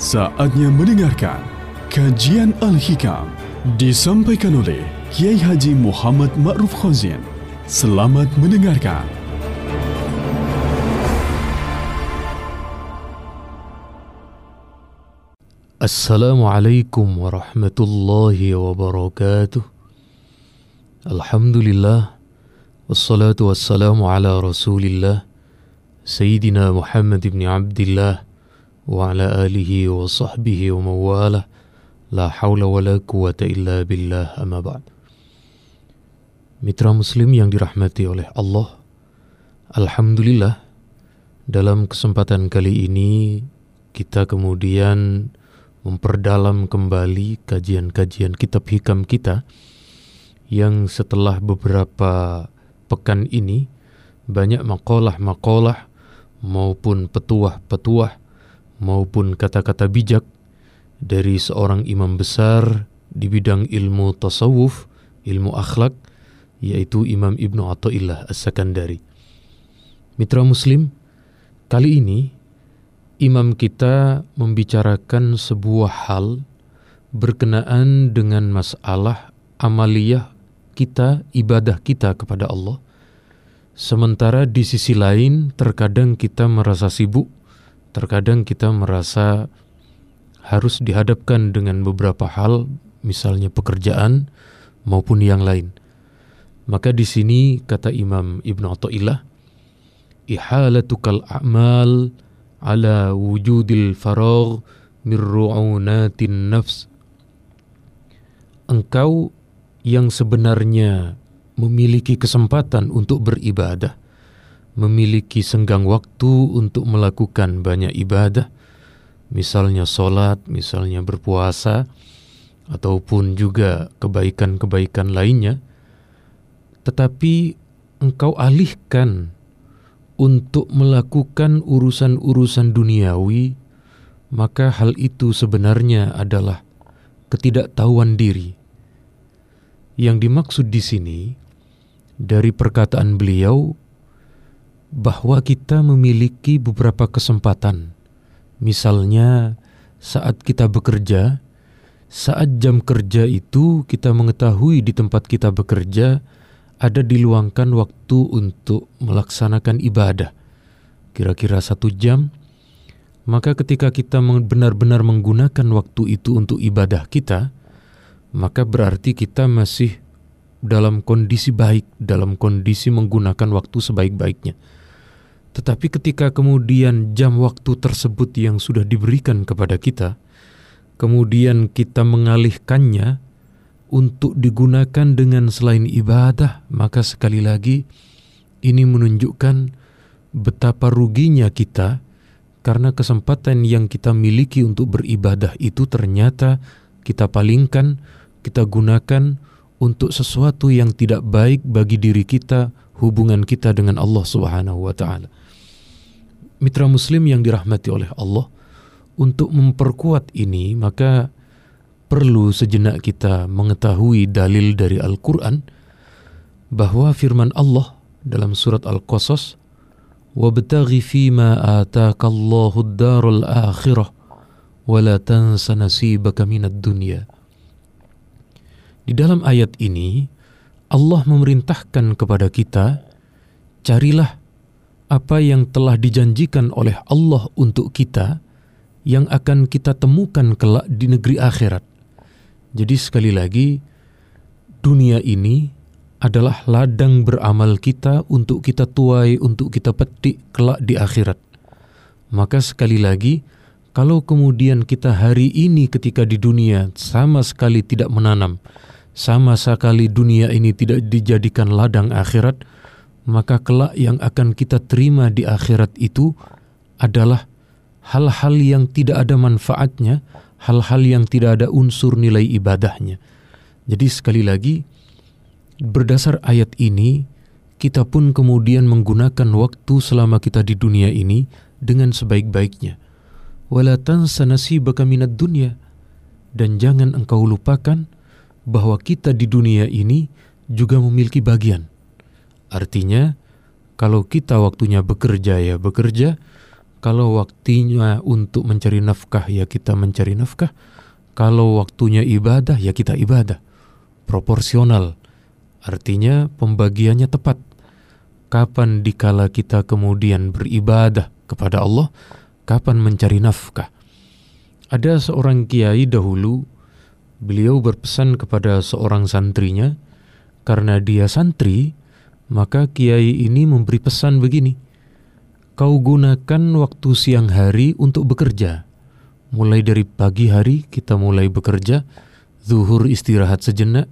Saatnya mendengarkan kajian Al-Hikam disampaikan oleh Kiai Haji Muhammad Ma'ruf Khazin. Selamat mendengarkan. Assalamualaikum warahmatullahi wabarakatuh. Alhamdulillah wassalatu wassalamu ala Rasulillah Sayyidina Muhammad ibn Abdullah sahbihi wa mawalah la hawla wa la quwata illa billah amma ba'd Mitra muslim yang dirahmati oleh Allah Alhamdulillah dalam kesempatan kali ini kita kemudian memperdalam kembali kajian-kajian kitab hikam kita yang setelah beberapa pekan ini banyak makalah-makalah maupun petuah-petuah maupun kata-kata bijak dari seorang imam besar di bidang ilmu tasawuf, ilmu akhlak, yaitu Imam Ibnu Athaillah As-Sakandari. Mitra Muslim, kali ini imam kita membicarakan sebuah hal berkenaan dengan masalah amaliyah kita, ibadah kita kepada Allah. Sementara di sisi lain terkadang kita merasa sibuk terkadang kita merasa harus dihadapkan dengan beberapa hal, misalnya pekerjaan maupun yang lain. Maka di sini kata Imam Ibn Atta'illah, ihalatukal a'mal ala wujudil faragh mirru'unatin nafs. Engkau yang sebenarnya memiliki kesempatan untuk beribadah, memiliki senggang waktu untuk melakukan banyak ibadah, misalnya sholat, misalnya berpuasa, ataupun juga kebaikan-kebaikan lainnya, tetapi engkau alihkan untuk melakukan urusan-urusan duniawi, maka hal itu sebenarnya adalah ketidaktahuan diri. Yang dimaksud di sini dari perkataan beliau bahwa kita memiliki beberapa kesempatan. Misalnya, saat kita bekerja, saat jam kerja itu kita mengetahui di tempat kita bekerja ada diluangkan waktu untuk melaksanakan ibadah, kira-kira satu jam. Maka, ketika kita benar-benar menggunakan waktu itu untuk ibadah kita, maka berarti kita masih dalam kondisi baik, dalam kondisi menggunakan waktu sebaik-baiknya tetapi ketika kemudian jam waktu tersebut yang sudah diberikan kepada kita, kemudian kita mengalihkannya untuk digunakan dengan selain ibadah, maka sekali lagi ini menunjukkan betapa ruginya kita karena kesempatan yang kita miliki untuk beribadah itu ternyata kita palingkan, kita gunakan untuk sesuatu yang tidak baik bagi diri kita, hubungan kita dengan Allah Subhanahu wa taala mitra muslim yang dirahmati oleh Allah, untuk memperkuat ini maka perlu sejenak kita mengetahui dalil dari Al-Quran bahwa firman Allah dalam surat Al-Qasas وَابْتَغِ فِي مَا آتَاكَ اللَّهُ الدَّارُ الْآخِرَةِ وَلَا تَنْسَ نَسِيبَكَ مِنَ الدُّنْيَا Di dalam ayat ini Allah memerintahkan kepada kita carilah apa yang telah dijanjikan oleh Allah untuk kita yang akan kita temukan kelak di negeri akhirat. Jadi sekali lagi dunia ini adalah ladang beramal kita untuk kita tuai, untuk kita petik kelak di akhirat. Maka sekali lagi, kalau kemudian kita hari ini ketika di dunia sama sekali tidak menanam, sama sekali dunia ini tidak dijadikan ladang akhirat, maka kelak yang akan kita terima di akhirat itu adalah hal-hal yang tidak ada manfaatnya, hal-hal yang tidak ada unsur nilai ibadahnya. Jadi sekali lagi, berdasar ayat ini, kita pun kemudian menggunakan waktu selama kita di dunia ini dengan sebaik-baiknya. Wala dunya. Dan jangan engkau lupakan bahwa kita di dunia ini juga memiliki bagian Artinya, kalau kita waktunya bekerja ya bekerja, Kalau waktunya untuk mencari nafkah, ya kita mencari nafkah. Kalau waktunya ibadah, ya kita ibadah. Proporsional. Artinya pembagiannya tepat. Kapan dikala kita kemudian beribadah kepada Allah, kapan mencari nafkah. Ada seorang kiai dahulu, beliau berpesan kepada seorang santrinya, karena dia santri, maka kiai ini memberi pesan begini, kau gunakan waktu siang hari untuk bekerja. Mulai dari pagi hari kita mulai bekerja, zuhur istirahat sejenak,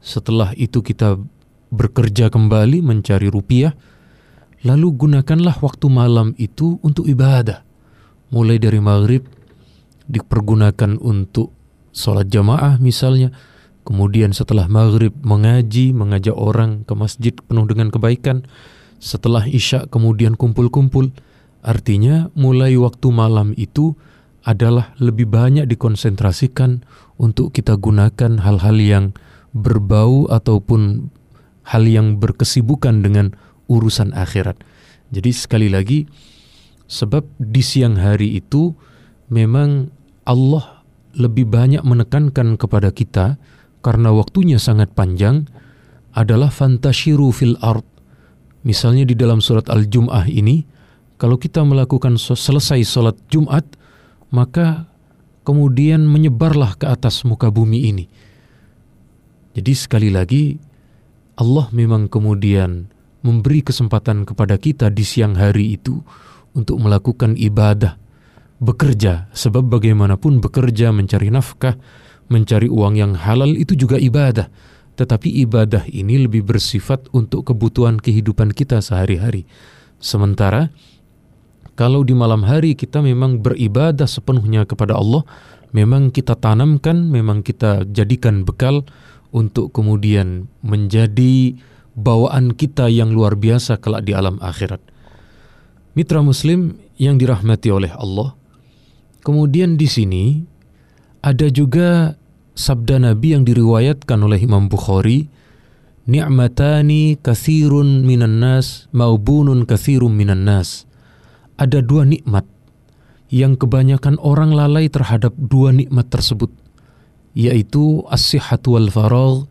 setelah itu kita bekerja kembali mencari rupiah, lalu gunakanlah waktu malam itu untuk ibadah. Mulai dari maghrib dipergunakan untuk sholat jamaah misalnya, kemudian setelah maghrib mengaji, mengajak orang ke masjid penuh dengan kebaikan, setelah isya kemudian kumpul-kumpul, artinya mulai waktu malam itu adalah lebih banyak dikonsentrasikan untuk kita gunakan hal-hal yang berbau ataupun hal yang berkesibukan dengan urusan akhirat. Jadi sekali lagi, sebab di siang hari itu memang Allah lebih banyak menekankan kepada kita karena waktunya sangat panjang adalah fantashiru fil ard. Misalnya di dalam surat Al-Jum'ah ini, kalau kita melakukan selesai sholat Jumat, maka kemudian menyebarlah ke atas muka bumi ini. Jadi sekali lagi, Allah memang kemudian memberi kesempatan kepada kita di siang hari itu untuk melakukan ibadah, bekerja, sebab bagaimanapun bekerja mencari nafkah, mencari uang yang halal itu juga ibadah. Tetapi ibadah ini lebih bersifat untuk kebutuhan kehidupan kita sehari-hari. Sementara kalau di malam hari kita memang beribadah sepenuhnya kepada Allah, memang kita tanamkan, memang kita jadikan bekal untuk kemudian menjadi bawaan kita yang luar biasa kelak di alam akhirat. Mitra Muslim yang dirahmati oleh Allah, kemudian di sini ada juga sabda Nabi yang diriwayatkan oleh Imam Bukhari, Ni'matani kathirun minan nas maubunun kathirun minan nas. Ada dua nikmat yang kebanyakan orang lalai terhadap dua nikmat tersebut, yaitu as-sihat wal faragh.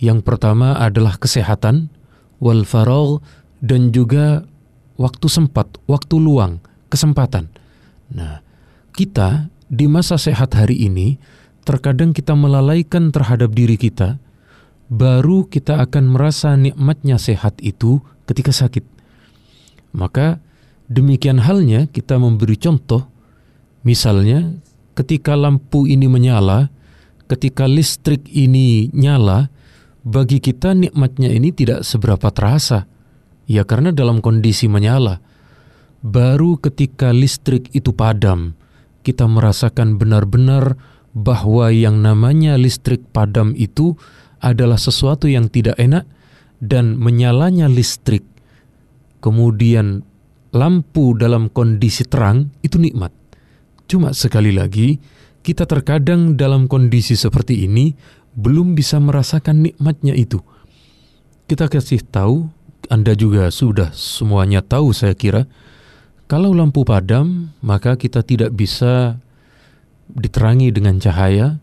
Yang pertama adalah kesehatan wal faragh dan juga waktu sempat, waktu luang, kesempatan. Nah, kita di masa sehat hari ini terkadang kita melalaikan terhadap diri kita, baru kita akan merasa nikmatnya sehat itu ketika sakit. Maka demikian halnya kita memberi contoh, misalnya ketika lampu ini menyala, ketika listrik ini nyala, bagi kita nikmatnya ini tidak seberapa terasa. Ya karena dalam kondisi menyala. Baru ketika listrik itu padam, kita merasakan benar-benar bahwa yang namanya listrik padam itu adalah sesuatu yang tidak enak dan menyalanya listrik kemudian lampu dalam kondisi terang itu nikmat. Cuma sekali lagi kita terkadang dalam kondisi seperti ini belum bisa merasakan nikmatnya itu. Kita kasih tahu, Anda juga sudah semuanya tahu saya kira, kalau lampu padam maka kita tidak bisa diterangi dengan cahaya,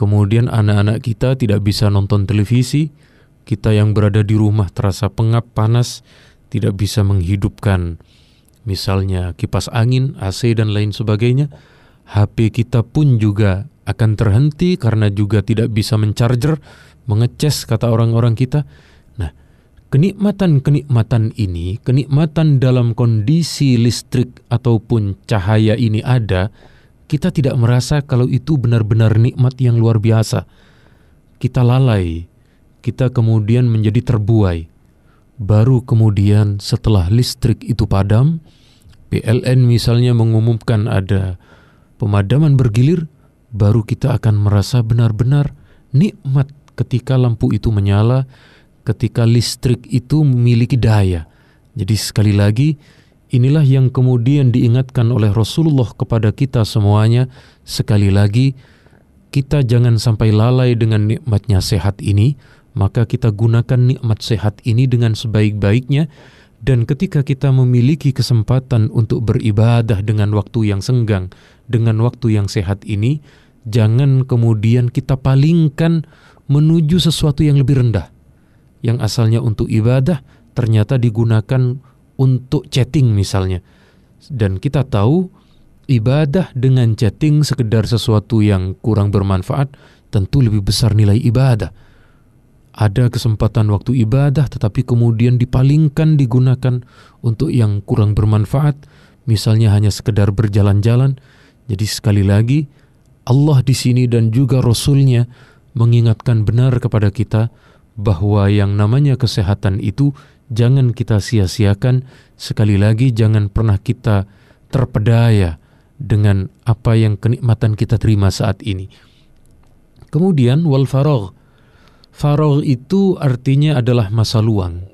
kemudian anak-anak kita tidak bisa nonton televisi, kita yang berada di rumah terasa pengap panas, tidak bisa menghidupkan misalnya kipas angin, AC dan lain sebagainya. HP kita pun juga akan terhenti karena juga tidak bisa mencharger, mengeces kata orang-orang kita. Nah, kenikmatan-kenikmatan ini, kenikmatan dalam kondisi listrik ataupun cahaya ini ada, kita tidak merasa kalau itu benar-benar nikmat yang luar biasa. Kita lalai, kita kemudian menjadi terbuai. Baru kemudian setelah listrik itu padam, PLN misalnya mengumumkan ada pemadaman bergilir, baru kita akan merasa benar-benar nikmat ketika lampu itu menyala, ketika listrik itu memiliki daya. Jadi sekali lagi, Inilah yang kemudian diingatkan oleh Rasulullah kepada kita semuanya. Sekali lagi, kita jangan sampai lalai dengan nikmatnya sehat ini, maka kita gunakan nikmat sehat ini dengan sebaik-baiknya. Dan ketika kita memiliki kesempatan untuk beribadah dengan waktu yang senggang, dengan waktu yang sehat ini, jangan kemudian kita palingkan menuju sesuatu yang lebih rendah. Yang asalnya untuk ibadah ternyata digunakan untuk chatting misalnya. Dan kita tahu ibadah dengan chatting sekedar sesuatu yang kurang bermanfaat tentu lebih besar nilai ibadah ada kesempatan waktu ibadah tetapi kemudian dipalingkan digunakan untuk yang kurang bermanfaat, misalnya hanya sekedar berjalan-jalan. Jadi sekali lagi Allah di sini dan juga Rasulnya mengingatkan benar kepada kita bahwa yang namanya kesehatan itu jangan kita sia-siakan. Sekali lagi jangan pernah kita terpedaya dengan apa yang kenikmatan kita terima saat ini. Kemudian wal faragh Farol itu artinya adalah masa luang.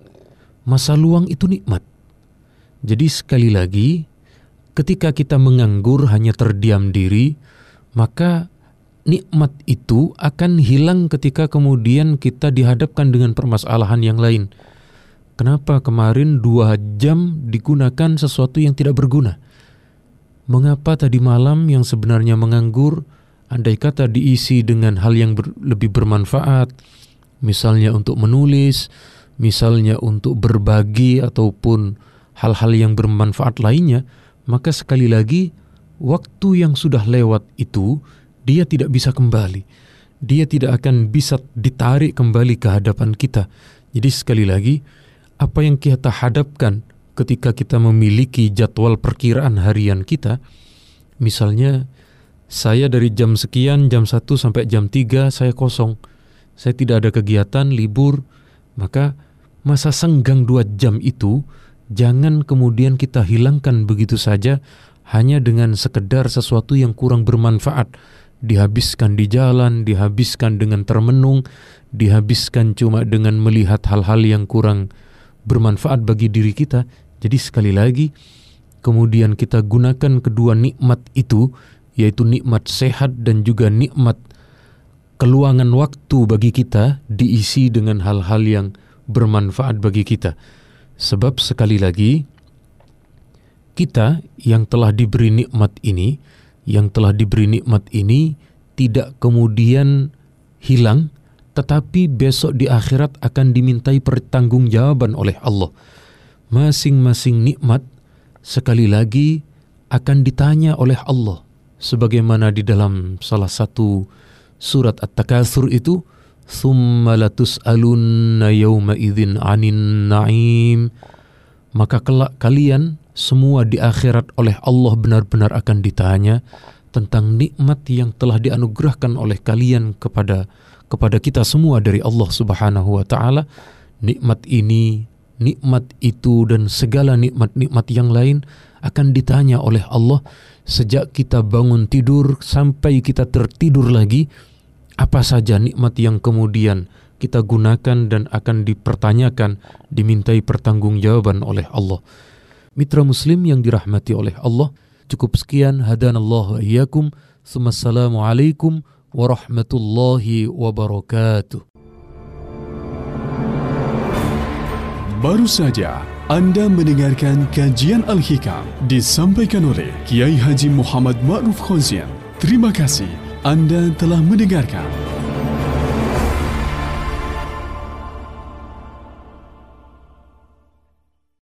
Masa luang itu nikmat. Jadi sekali lagi, ketika kita menganggur hanya terdiam diri, maka nikmat itu akan hilang ketika kemudian kita dihadapkan dengan permasalahan yang lain. Kenapa kemarin dua jam digunakan sesuatu yang tidak berguna? Mengapa tadi malam yang sebenarnya menganggur, andai kata diisi dengan hal yang ber, lebih bermanfaat, misalnya untuk menulis, misalnya untuk berbagi ataupun hal-hal yang bermanfaat lainnya, maka sekali lagi waktu yang sudah lewat itu dia tidak bisa kembali. Dia tidak akan bisa ditarik kembali ke hadapan kita. Jadi sekali lagi apa yang kita hadapkan ketika kita memiliki jadwal perkiraan harian kita, misalnya saya dari jam sekian, jam 1 sampai jam 3 saya kosong saya tidak ada kegiatan, libur, maka masa senggang dua jam itu jangan kemudian kita hilangkan begitu saja hanya dengan sekedar sesuatu yang kurang bermanfaat dihabiskan di jalan, dihabiskan dengan termenung, dihabiskan cuma dengan melihat hal-hal yang kurang bermanfaat bagi diri kita. Jadi sekali lagi, kemudian kita gunakan kedua nikmat itu, yaitu nikmat sehat dan juga nikmat keluangan waktu bagi kita diisi dengan hal-hal yang bermanfaat bagi kita. Sebab sekali lagi, kita yang telah diberi nikmat ini, yang telah diberi nikmat ini tidak kemudian hilang, tetapi besok di akhirat akan dimintai pertanggungjawaban oleh Allah. Masing-masing nikmat sekali lagi akan ditanya oleh Allah sebagaimana di dalam salah satu surat At-Takatsur itu summa latus'alunna yawma idzin 'anin na'im maka kelak kalian semua di akhirat oleh Allah benar-benar akan ditanya tentang nikmat yang telah dianugerahkan oleh kalian kepada kepada kita semua dari Allah Subhanahu wa taala nikmat ini nikmat itu dan segala nikmat-nikmat yang lain akan ditanya oleh Allah sejak kita bangun tidur sampai kita tertidur lagi, apa saja nikmat yang kemudian kita gunakan dan akan dipertanyakan, dimintai pertanggungjawaban oleh Allah. Mitra Muslim yang dirahmati oleh Allah, cukup sekian hadanallahu iyyakum. Assalamualaikum warahmatullahi wabarakatuh. Baru saja anda mendengarkan kajian Al-Hikam disampaikan oleh Kiai Haji Muhammad Ma'ruf Khozien. Terima kasih Anda telah mendengarkan.